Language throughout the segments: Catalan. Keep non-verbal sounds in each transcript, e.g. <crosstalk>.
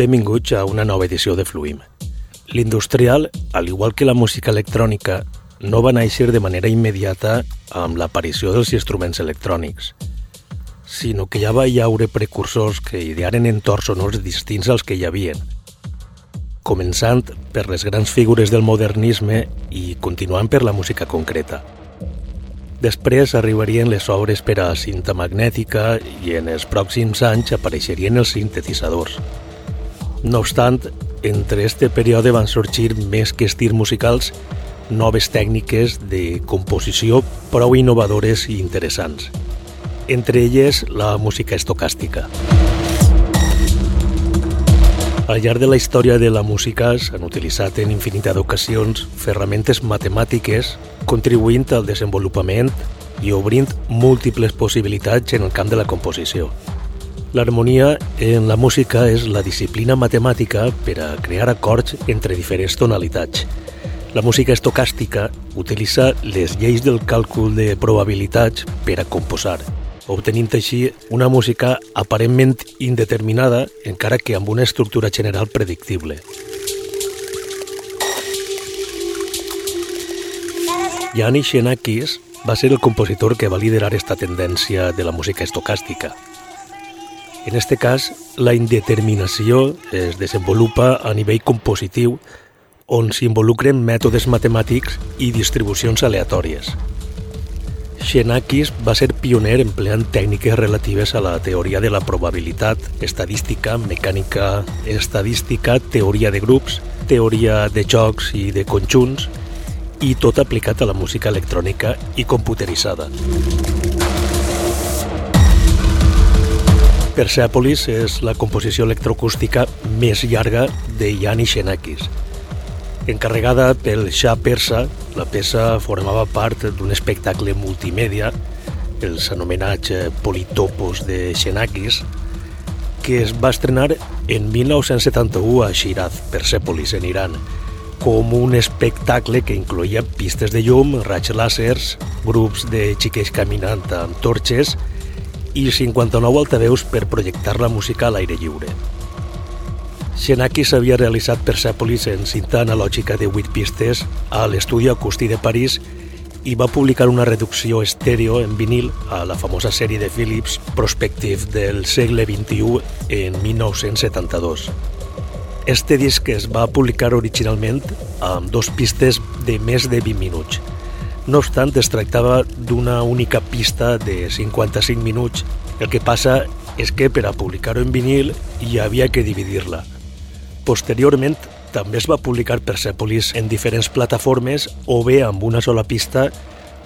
benvinguts a una nova edició de Fluim. L'industrial, al igual que la música electrònica, no va néixer de manera immediata amb l'aparició dels instruments electrònics, sinó que ja va hi haure precursors que idearen entorns sonors distints als que hi havien, començant per les grans figures del modernisme i continuant per la música concreta. Després arribarien les obres per a cinta magnètica i en els pròxims anys apareixerien els sintetitzadors. No obstant, entre este període van sorgir més que estils musicals noves tècniques de composició prou innovadores i interessants. Entre elles, la música estocàstica. Al llarg de la història de la música s'han utilitzat en infinitat d'ocasions ferramentes matemàtiques contribuint al desenvolupament i obrint múltiples possibilitats en el camp de la composició. L'harmonia en la música és la disciplina matemàtica per a crear acords entre diferents tonalitats. La música estocàstica utilitza les lleis del càlcul de probabilitats per a composar, obtenint així una música aparentment indeterminada, encara que amb una estructura general predictible. Yannis Xenakis va ser el compositor que va liderar esta tendència de la música estocàstica. En este cas, la indeterminació es desenvolupa a nivell compositiu on s'involucren mètodes matemàtics i distribucions aleatòries. Xenakis va ser pioner empleant tècniques relatives a la teoria de la probabilitat, estadística, mecànica estadística, teoria de grups, teoria de jocs i de conjunts, i tot aplicat a la música electrònica i computeritzada. Persepolis és la composició electroacústica més llarga de Yannis Xenakis. Encarregada pel Shah persa, la peça formava part d'un espectacle multimèdia, els anomenats Politopos de Xenakis, que es va estrenar en 1971 a Shiraz, Persepolis, en Iran, com un espectacle que incloïa pistes de llum, raigs làsers, grups de xiquets caminant amb torxes i 59 altaveus per projectar la música a l'aire lliure. Xenakis havia realitzat Persepolis en cinta analògica de 8 pistes a l'estudi acústic de París i va publicar una reducció estèreo en vinil a la famosa sèrie de Philips Prospective del segle XXI en 1972. Este disc es va publicar originalment amb dos pistes de més de 20 minuts, no obstant, es tractava d'una única pista de 55 minuts. El que passa és que per a publicar-ho en vinil hi havia que dividir-la. Posteriorment, també es va publicar Persepolis en diferents plataformes o bé amb una sola pista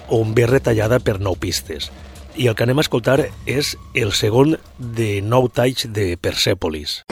o bé retallada per nou pistes. I el que anem a escoltar és el segon de nou talls de Persepolis.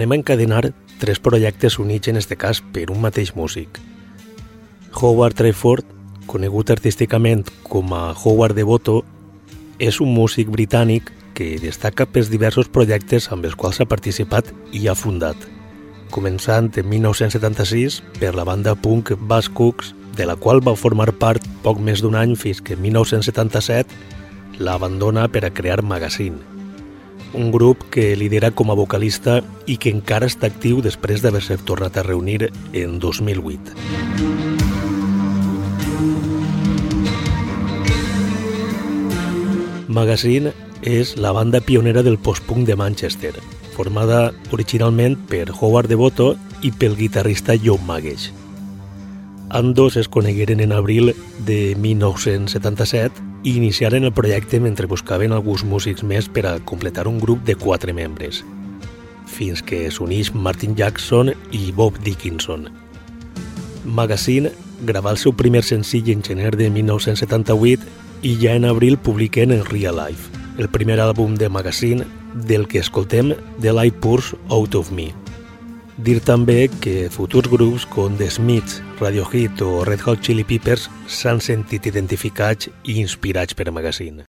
Anem a encadenar tres projectes units en este cas per un mateix músic. Howard Trayford, conegut artísticament com a Howard Devoto, és un músic britànic que destaca pels diversos projectes amb els quals ha participat i ha fundat, començant en 1976 per la banda punk Bass Cooks, de la qual va formar part poc més d'un any fins que en 1977 l'abandona per a crear Magazine un grup que lidera com a vocalista i que encara està actiu després d'haver-se tornat a reunir en 2008. Magazine és la banda pionera del post-punk de Manchester, formada originalment per Howard Devoto i pel guitarrista John Magues. Ambdós es conegueren en abril de 1977 i iniciaren el projecte mentre buscaven alguns músics més per a completar un grup de quatre membres, fins que s'uneix Martin Jackson i Bob Dickinson. Magazine gravà el seu primer senzill en gener de 1978 i ja en abril publiquen el Real Life, el primer àlbum de Magazine del que escoltem The Light Pours Out of Me. Dir també que futurs grups com The Smiths, Radiohead o Red Hot Chili Peppers s'han sentit identificats i inspirats per Magazine.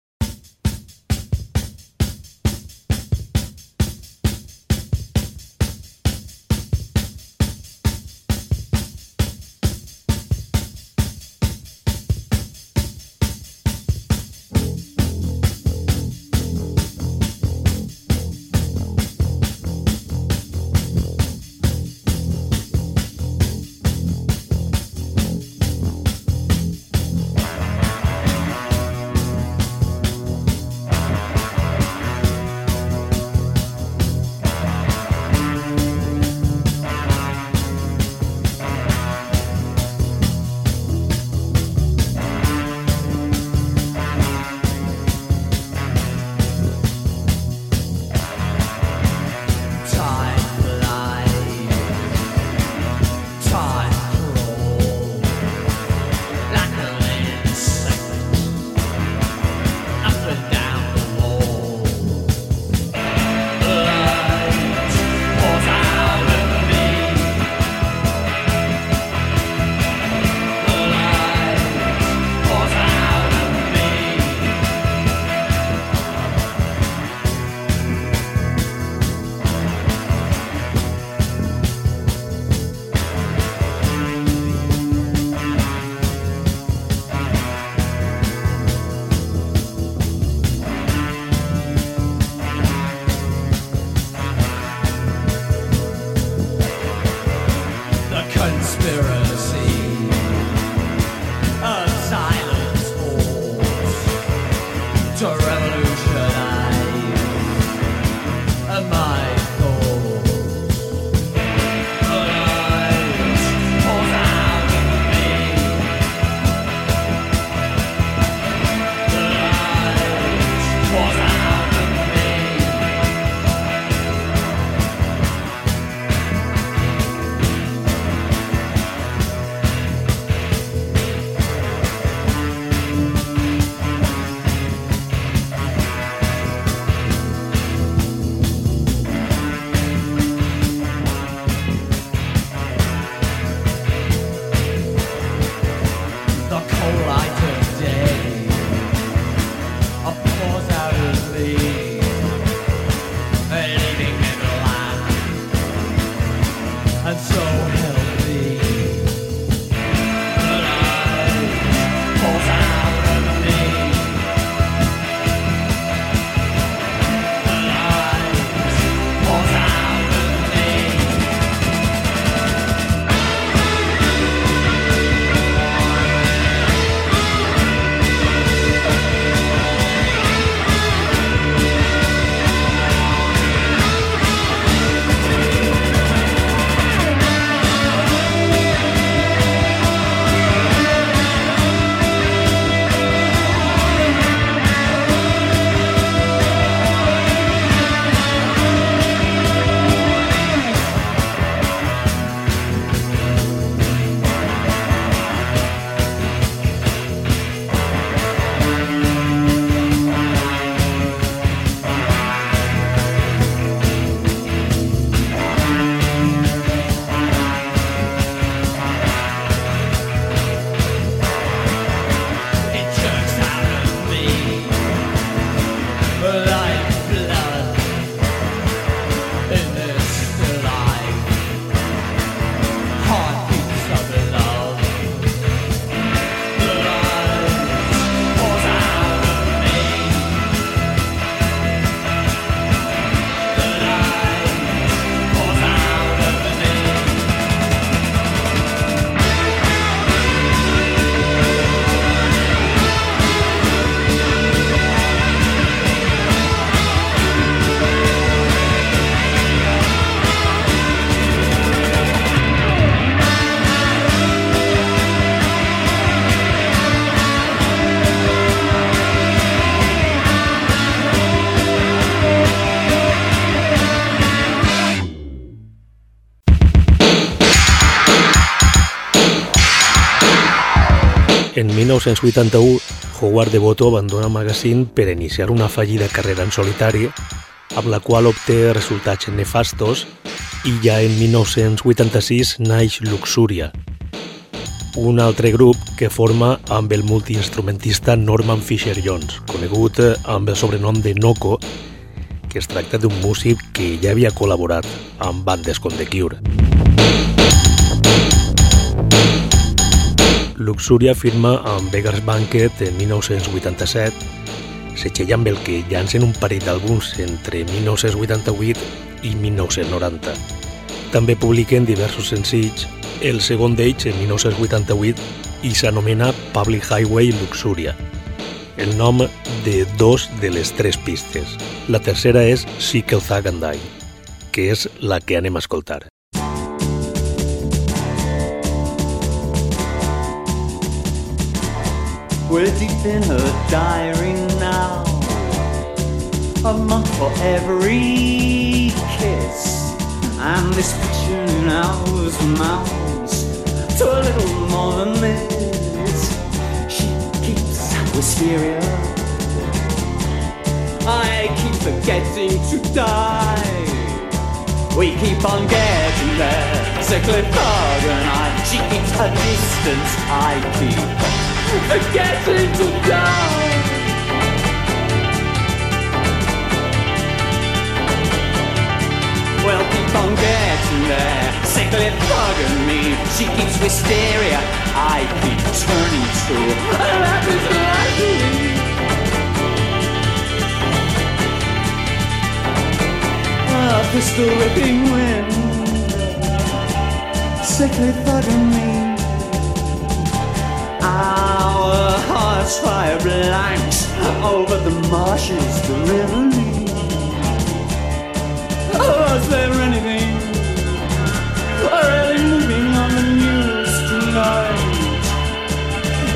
1981, Howard Devoto abandona magazine per iniciar una fallida carrera en solitari, amb la qual obté resultats nefastos i ja en 1986 naix Luxuria, un altre grup que forma amb el multiinstrumentista Norman Fisher-Jones, conegut amb el sobrenom de Noco, que es tracta d'un músic que ja havia col·laborat amb bandes com The Cure. Luxuria firma amb Beggars Banquet en 1987, setxella amb el que llancen un parell d'àlbums entre 1988 i 1990. També publiquen diversos senzills, el segon d'ells en 1988 i s'anomena Public Highway Luxuria, el nom de dos de les tres pistes. La tercera és Sickle Thug and Die, que és la que anem a escoltar. We're deep in her diary now. A month for every kiss. And this picture in now mounts to a little more than this. She keeps wisteria. I keep forgetting to die. We keep on getting there. Fog and I. She keeps her distance. I keep getting to die. Well, keep on getting there, sickly bugging me. She keeps wisteria, I keep turning to life is likely. A pistol whipping wind, sickly bugging me. Our hearts fire blanks over the marshes, the river. Oh, is there anything really moving on the news tonight?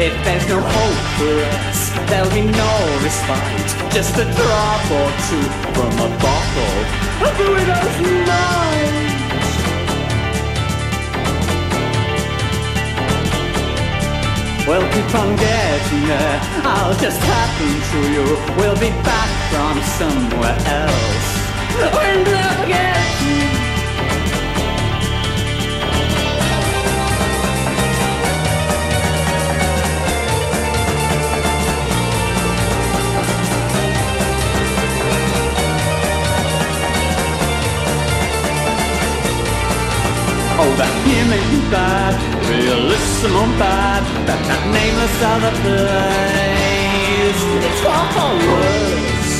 If there's no hope for us, there'll be no respite. Just a drop or two from a bottle of the widow's night. We'll keep on getting there. I'll just happen to you. We'll be back from somewhere else. We'll never get. That him ain't bad, realissimo bad. That that nameless other place, it's far far worse.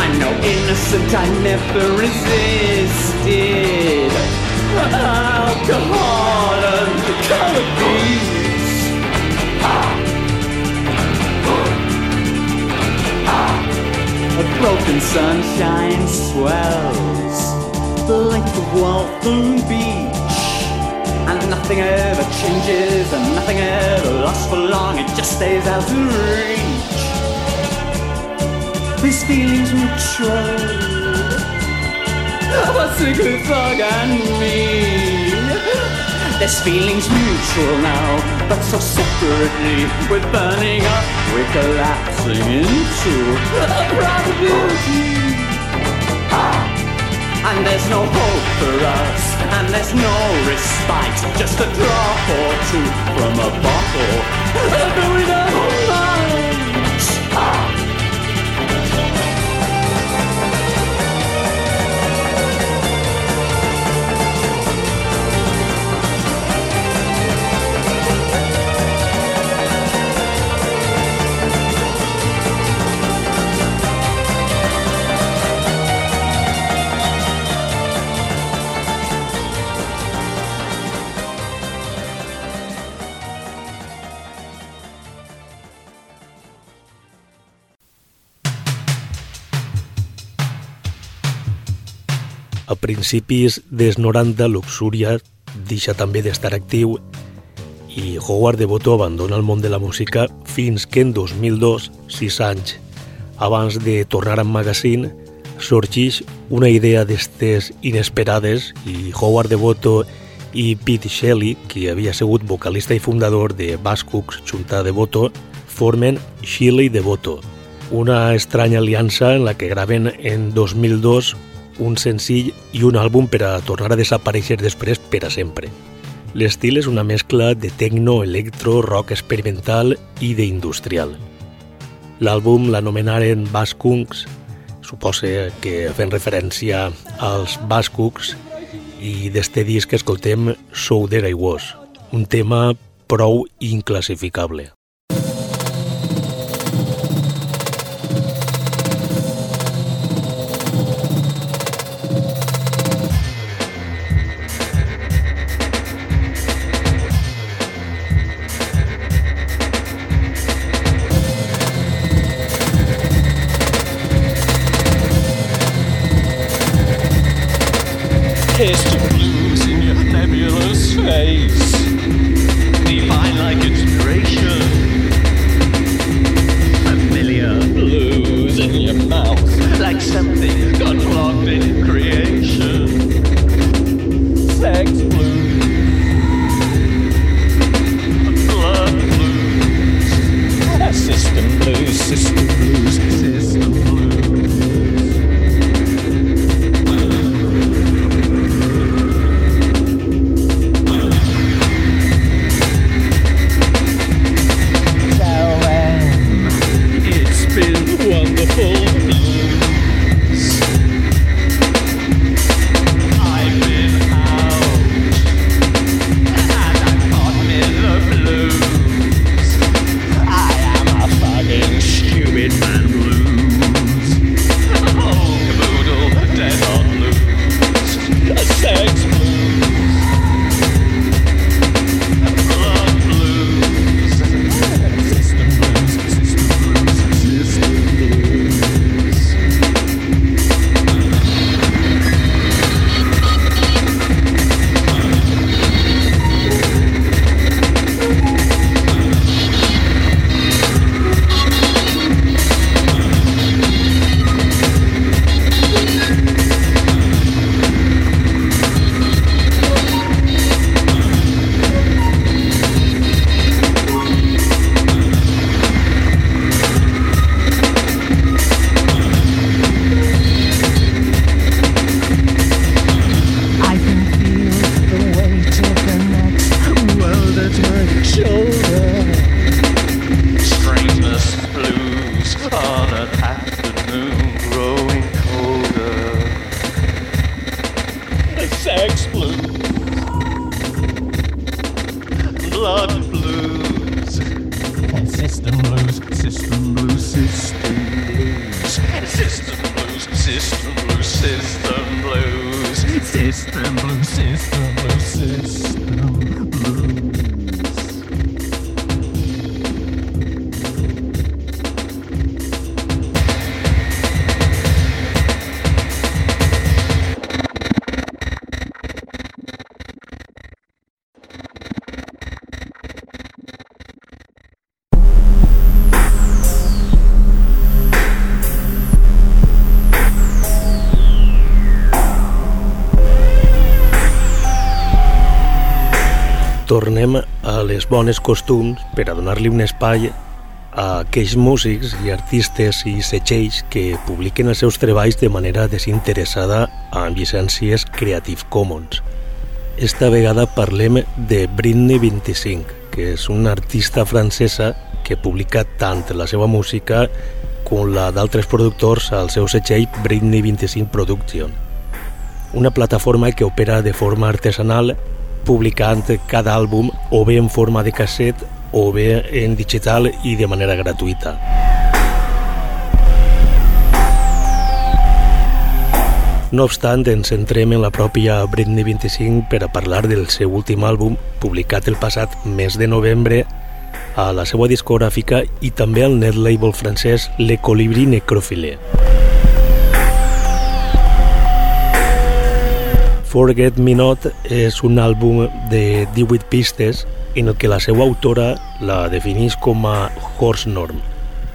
I'm no innocent, I never resisted alcohol and color beats. A broken sunshine swells the length of Waltham Beach. And nothing ever changes, and nothing ever lasts for long, it just stays out of reach. These feelings mutual, a secret fog and me. This feeling's mutual now, but so separately. We're burning up, we're collapsing into <laughs> a probability. And there's no hope for us, and there's no respite. Just a drop or two from a bottle, going all night. Principis dels 90, Luxuria deixa també d'estar actiu i Howard Devoto abandona el món de la música fins que en 2002, sis anys abans de tornar a Magazine, sorgeix una idea d'estes inesperades i Howard Devoto i Pete Shelley, qui havia sigut vocalista i fundador de Bascooks Junta de Voto, formen Shelley de Voto, una estranya aliança en la que graven en 2002 un senzill i un àlbum per a tornar a desaparèixer després per a sempre. L'estil és una mescla de techno, electro, rock experimental i d'industrial. L'àlbum l'anomenaren Baskunks, suposa que fent referència als Bascooks i d'este disc escoltem So There I Was, un tema prou inclassificable. Bones costums per a donar-li un espai a aquells músics i artistes i setxells que publiquen els seus treballs de manera desinteressada amb llicències Creative Commons. Esta vegada parlem de Britney 25, que és una artista francesa que publica tant la seva música com la d'altres productors al seu setxell Britney 25 Production, una plataforma que opera de forma artesanal publicant cada àlbum o bé en forma de casset o bé en digital i de manera gratuïta. No obstant, ens centrem en la pròpia Britney 25 per a parlar del seu últim àlbum, publicat el passat mes de novembre a la seva discogràfica i també al net label francès Le Colibri Necrophile. Forget Me Not és un àlbum de 18 pistes en el que la seva autora la defineix com a horse norm,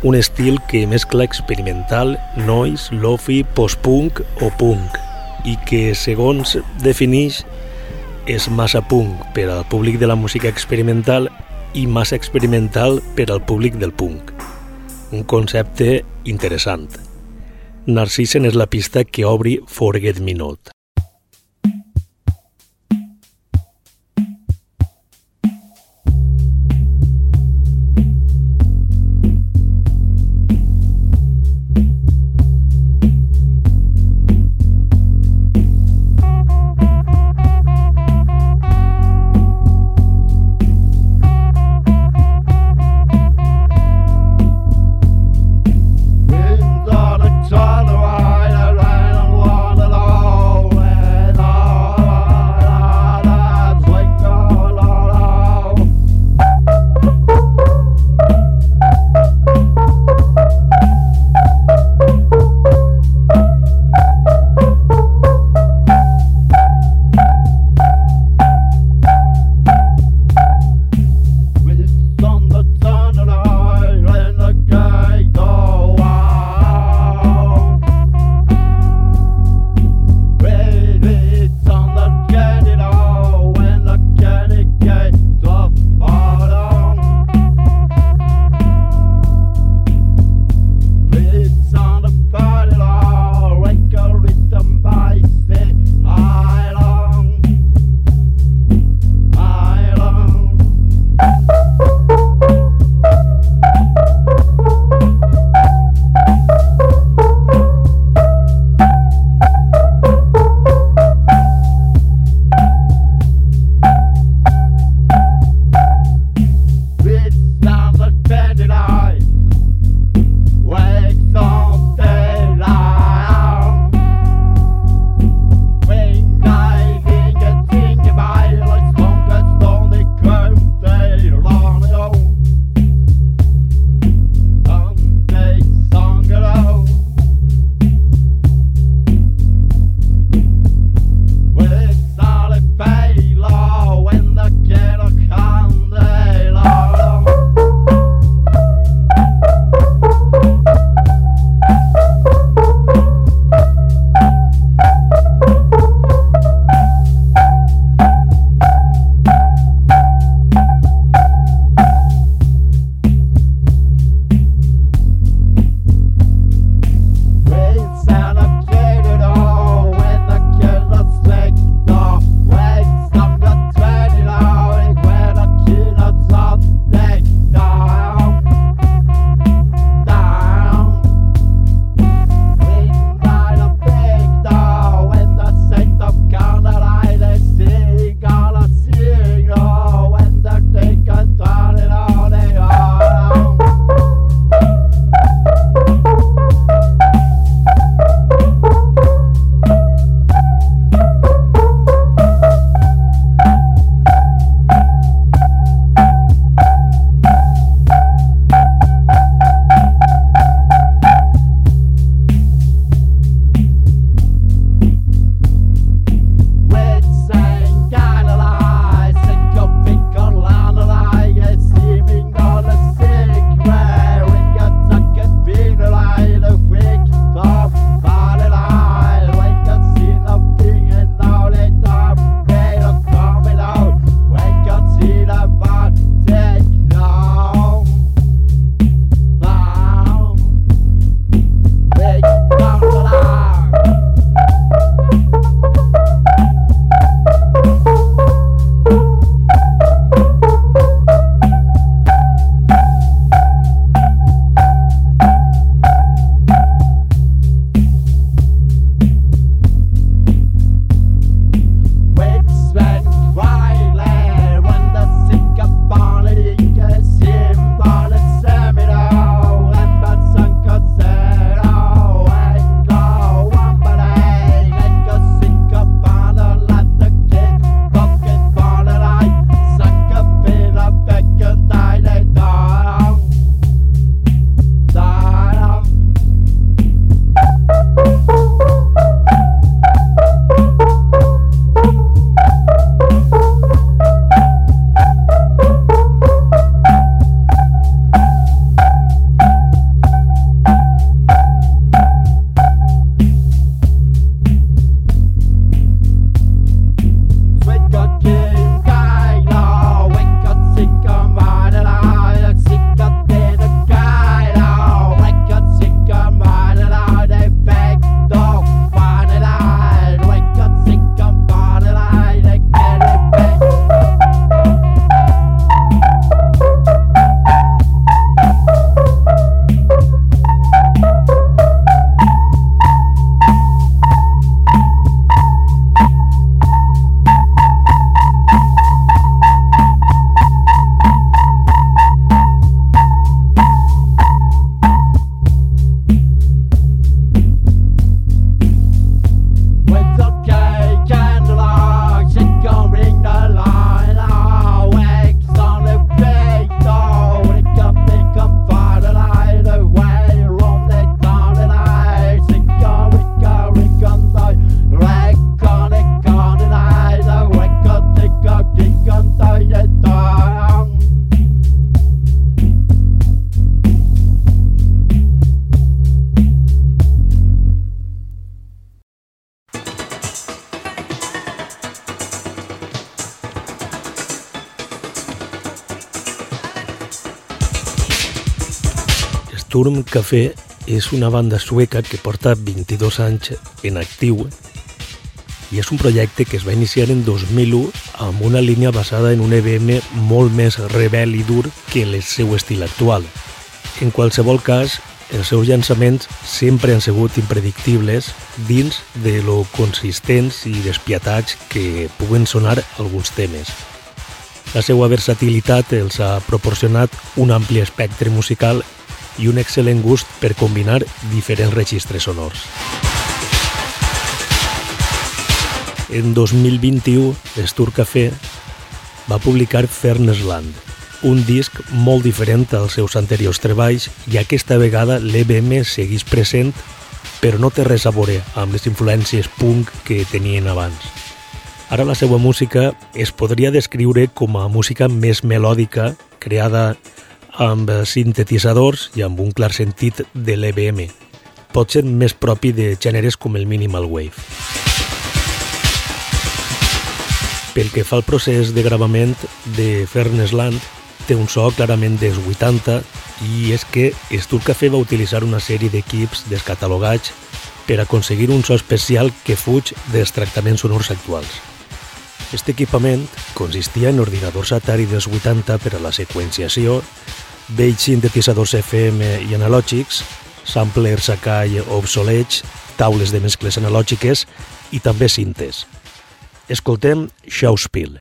un estil que mescla experimental, noise, lofi, post-punk o punk i que, segons defineix, és massa punk per al públic de la música experimental i massa experimental per al públic del punk. Un concepte interessant. Narcissen és la pista que obri Forget Me Not. Sturm Café és una banda sueca que porta 22 anys en actiu i és un projecte que es va iniciar en 2001 amb una línia basada en un EBM molt més rebel i dur que el seu estil actual. En qualsevol cas, els seus llançaments sempre han sigut impredictibles dins de lo consistents i despiatats que puguen sonar alguns temes. La seva versatilitat els ha proporcionat un ampli espectre musical i un excel·lent gust per combinar diferents registres sonors. En 2021, Stur Café va publicar Fernesland, un disc molt diferent als seus anteriors treballs i aquesta vegada l'EBM segueix present però no té res a veure amb les influències punk que tenien abans. Ara la seva música es podria descriure com a música més melòdica, creada amb sintetitzadors i amb un clar sentit de l'EBM, pot ser més propi de gèneres com el minimal wave. Pel que fa al procés de gravament de Fernesland, té un so clarament dels 80 i és que Stur Café va utilitzar una sèrie d'equips descatalogats per aconseguir un so especial que fuig dels tractaments sonors actuals. Aquest equipament consistia en ordinadors Atari dels 80 per a la seqüenciació vells sintetitzadors FM i analògics, samplers Akai obsolets, taules de mescles analògiques i també cintes. Escoltem Schauspiel.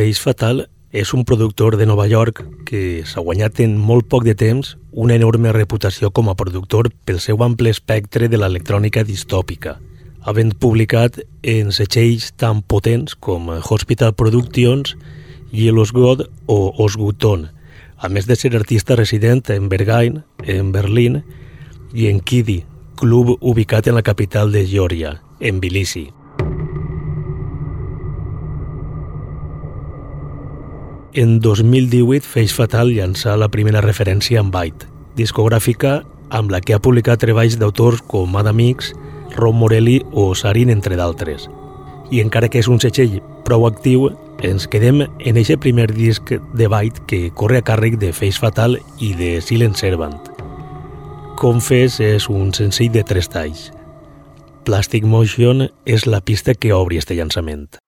Face Fatal és un productor de Nova York que s'ha guanyat en molt poc de temps una enorme reputació com a productor pel seu ample espectre de l'electrònica distòpica, havent publicat en setxells tan potents com Hospital Productions, Yellow's God o Osguton, a més de ser artista resident en Berghain, en Berlín i en Kidi, club ubicat en la capital de Geòrgia, en Tbilisi. En 2018, Face Fatal llançà la primera referència en Byte, discogràfica amb la que ha publicat treballs d'autors com Adam X, Ron Morelli o Sarin, entre d'altres. I encara que és un setxell prou actiu, ens quedem en aquest primer disc de Byte que corre a càrrec de Face Fatal i de Silent Servant. Confess és un senzill de tres talls. Plastic Motion és la pista que obri este llançament.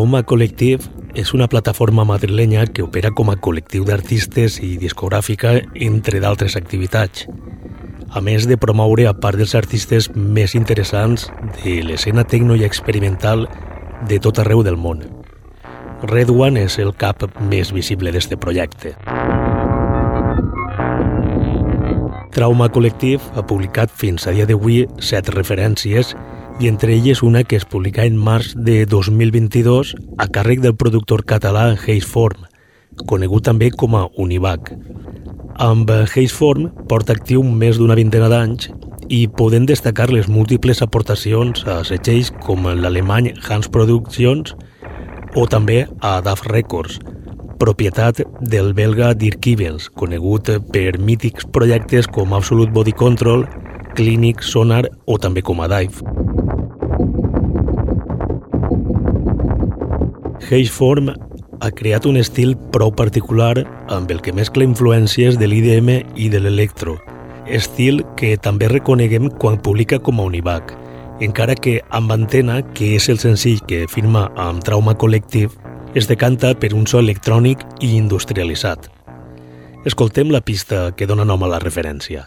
Trauma Collective és una plataforma madrilenya que opera com a col·lectiu d'artistes i discogràfica, entre d'altres activitats, a més de promoure a part dels artistes més interessants de l'escena tecno i experimental de tot arreu del món. Red One és el cap més visible d'este projecte. Trauma Collective ha publicat fins a dia d'avui set referències i entre elles una que es publica en març de 2022 a càrrec del productor català Hazeform, conegut també com a Univac. Amb Hazeform porta actiu més d'una vintena d'anys i podem destacar les múltiples aportacions a setgells com l'alemany Hans Productions o també a DAF Records, propietat del belga Dirk Evans, conegut per mítics projectes com Absolute Body Control, Clinic, Sonar o també com a Dive. Hazeform ha creat un estil prou particular amb el que mescla influències de l'IDM i de l'electro, estil que també reconeguem quan publica com a Univac, encara que amb Antena, que és el senzill que firma amb Trauma Collective, es decanta per un so electrònic i industrialitzat. Escoltem la pista que dona nom a la referència.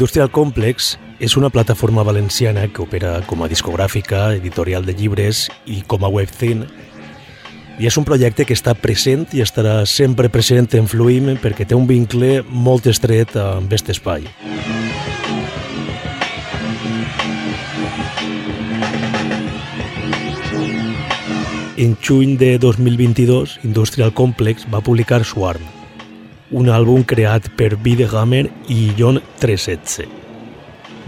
Industrial Complex és una plataforma valenciana que opera com a discogràfica, editorial de llibres i com a webzine i és un projecte que està present i estarà sempre present en Fluim perquè té un vincle molt estret amb aquest espai. En juny de 2022, Industrial Complex va publicar Swarm, un àlbum creat per Videhammer i John 316.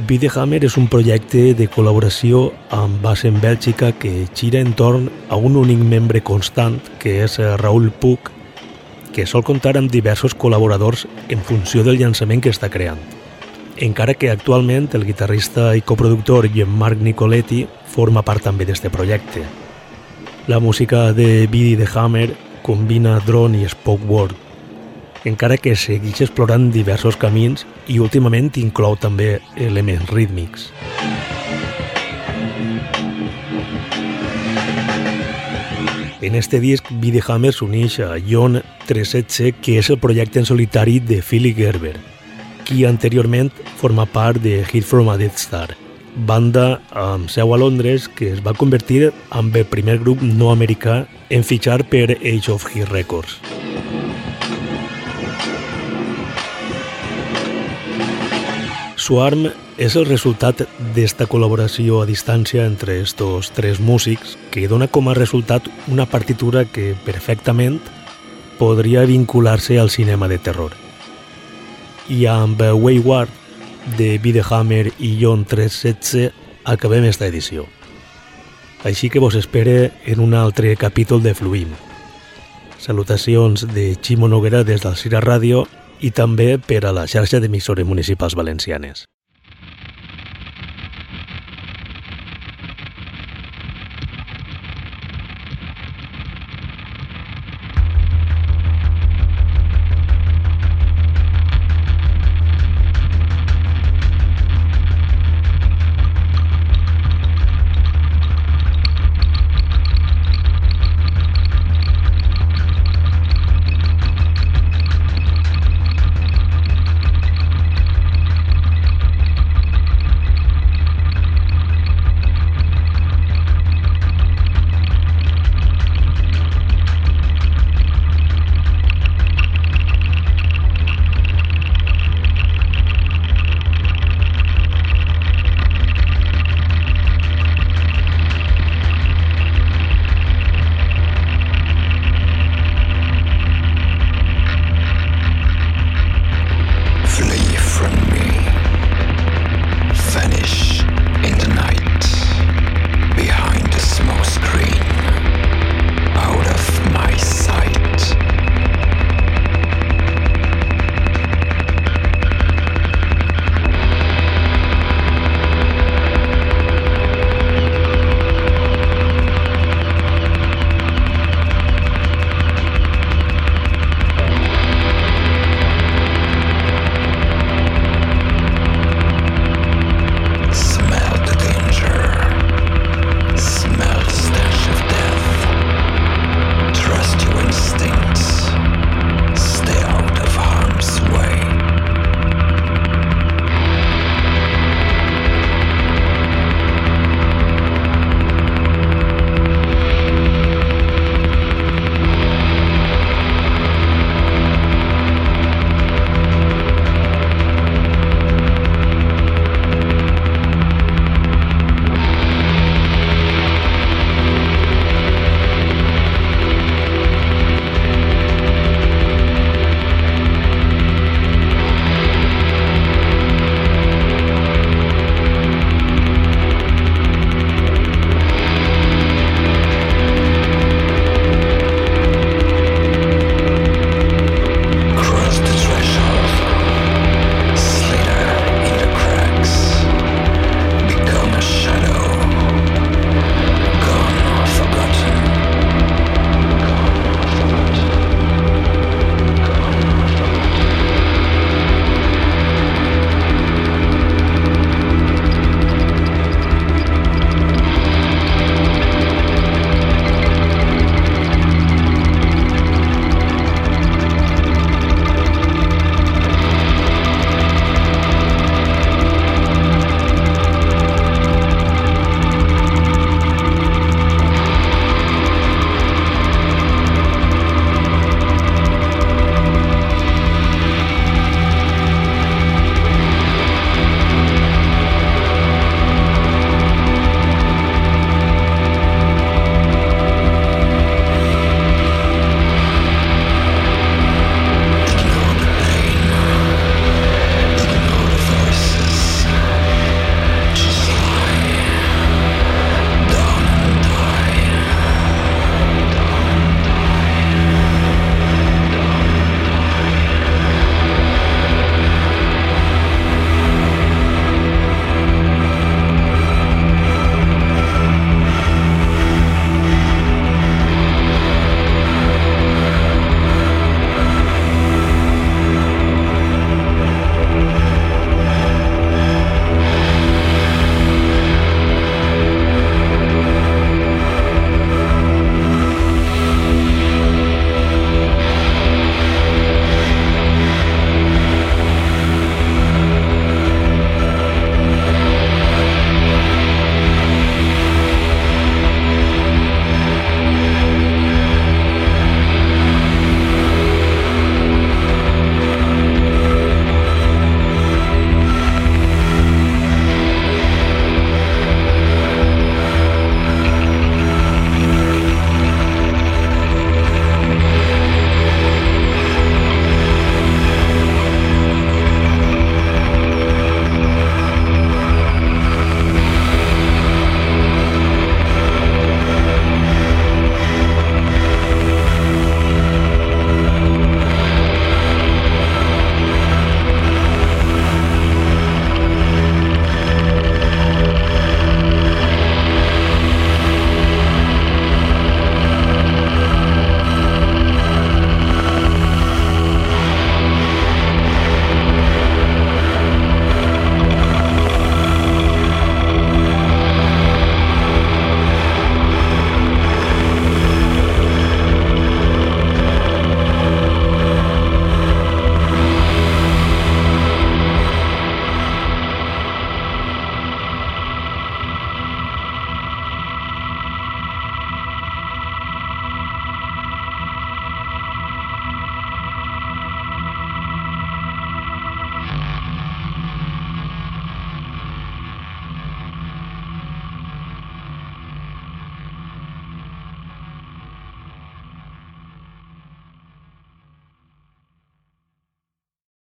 Videhammer és un projecte de col·laboració amb base en Bèlgica que gira entorn a un únic membre constant, que és Raúl Puig, que sol comptar amb diversos col·laboradors en funció del llançament que està creant. Encara que actualment el guitarrista i coproductor Jean-Marc Nicoletti forma part també d'este projecte. La música de Bidi de Hammer combina drone i spoke word, encara que segueix explorant diversos camins i últimament inclou també elements rítmics. En este disc, Bidi Hammer s'uneix a John 316, que és el projecte en solitari de Philly Gerber, qui anteriorment forma part de Hit from a Death Star, banda amb seu a Londres que es va convertir en el primer grup no americà en fitxar per Age of Hit Records. Swarm és el resultat d'esta col·laboració a distància entre estos tres músics que dona com a resultat una partitura que perfectament podria vincular-se al cinema de terror. I amb Wayward, de Videhammer i John 316, acabem esta edició. Així que vos espere en un altre capítol de Fluim. Salutacions de Ximo Noguera des del Cira Ràdio i també per a la xarxa d'emissores municipals valencianes.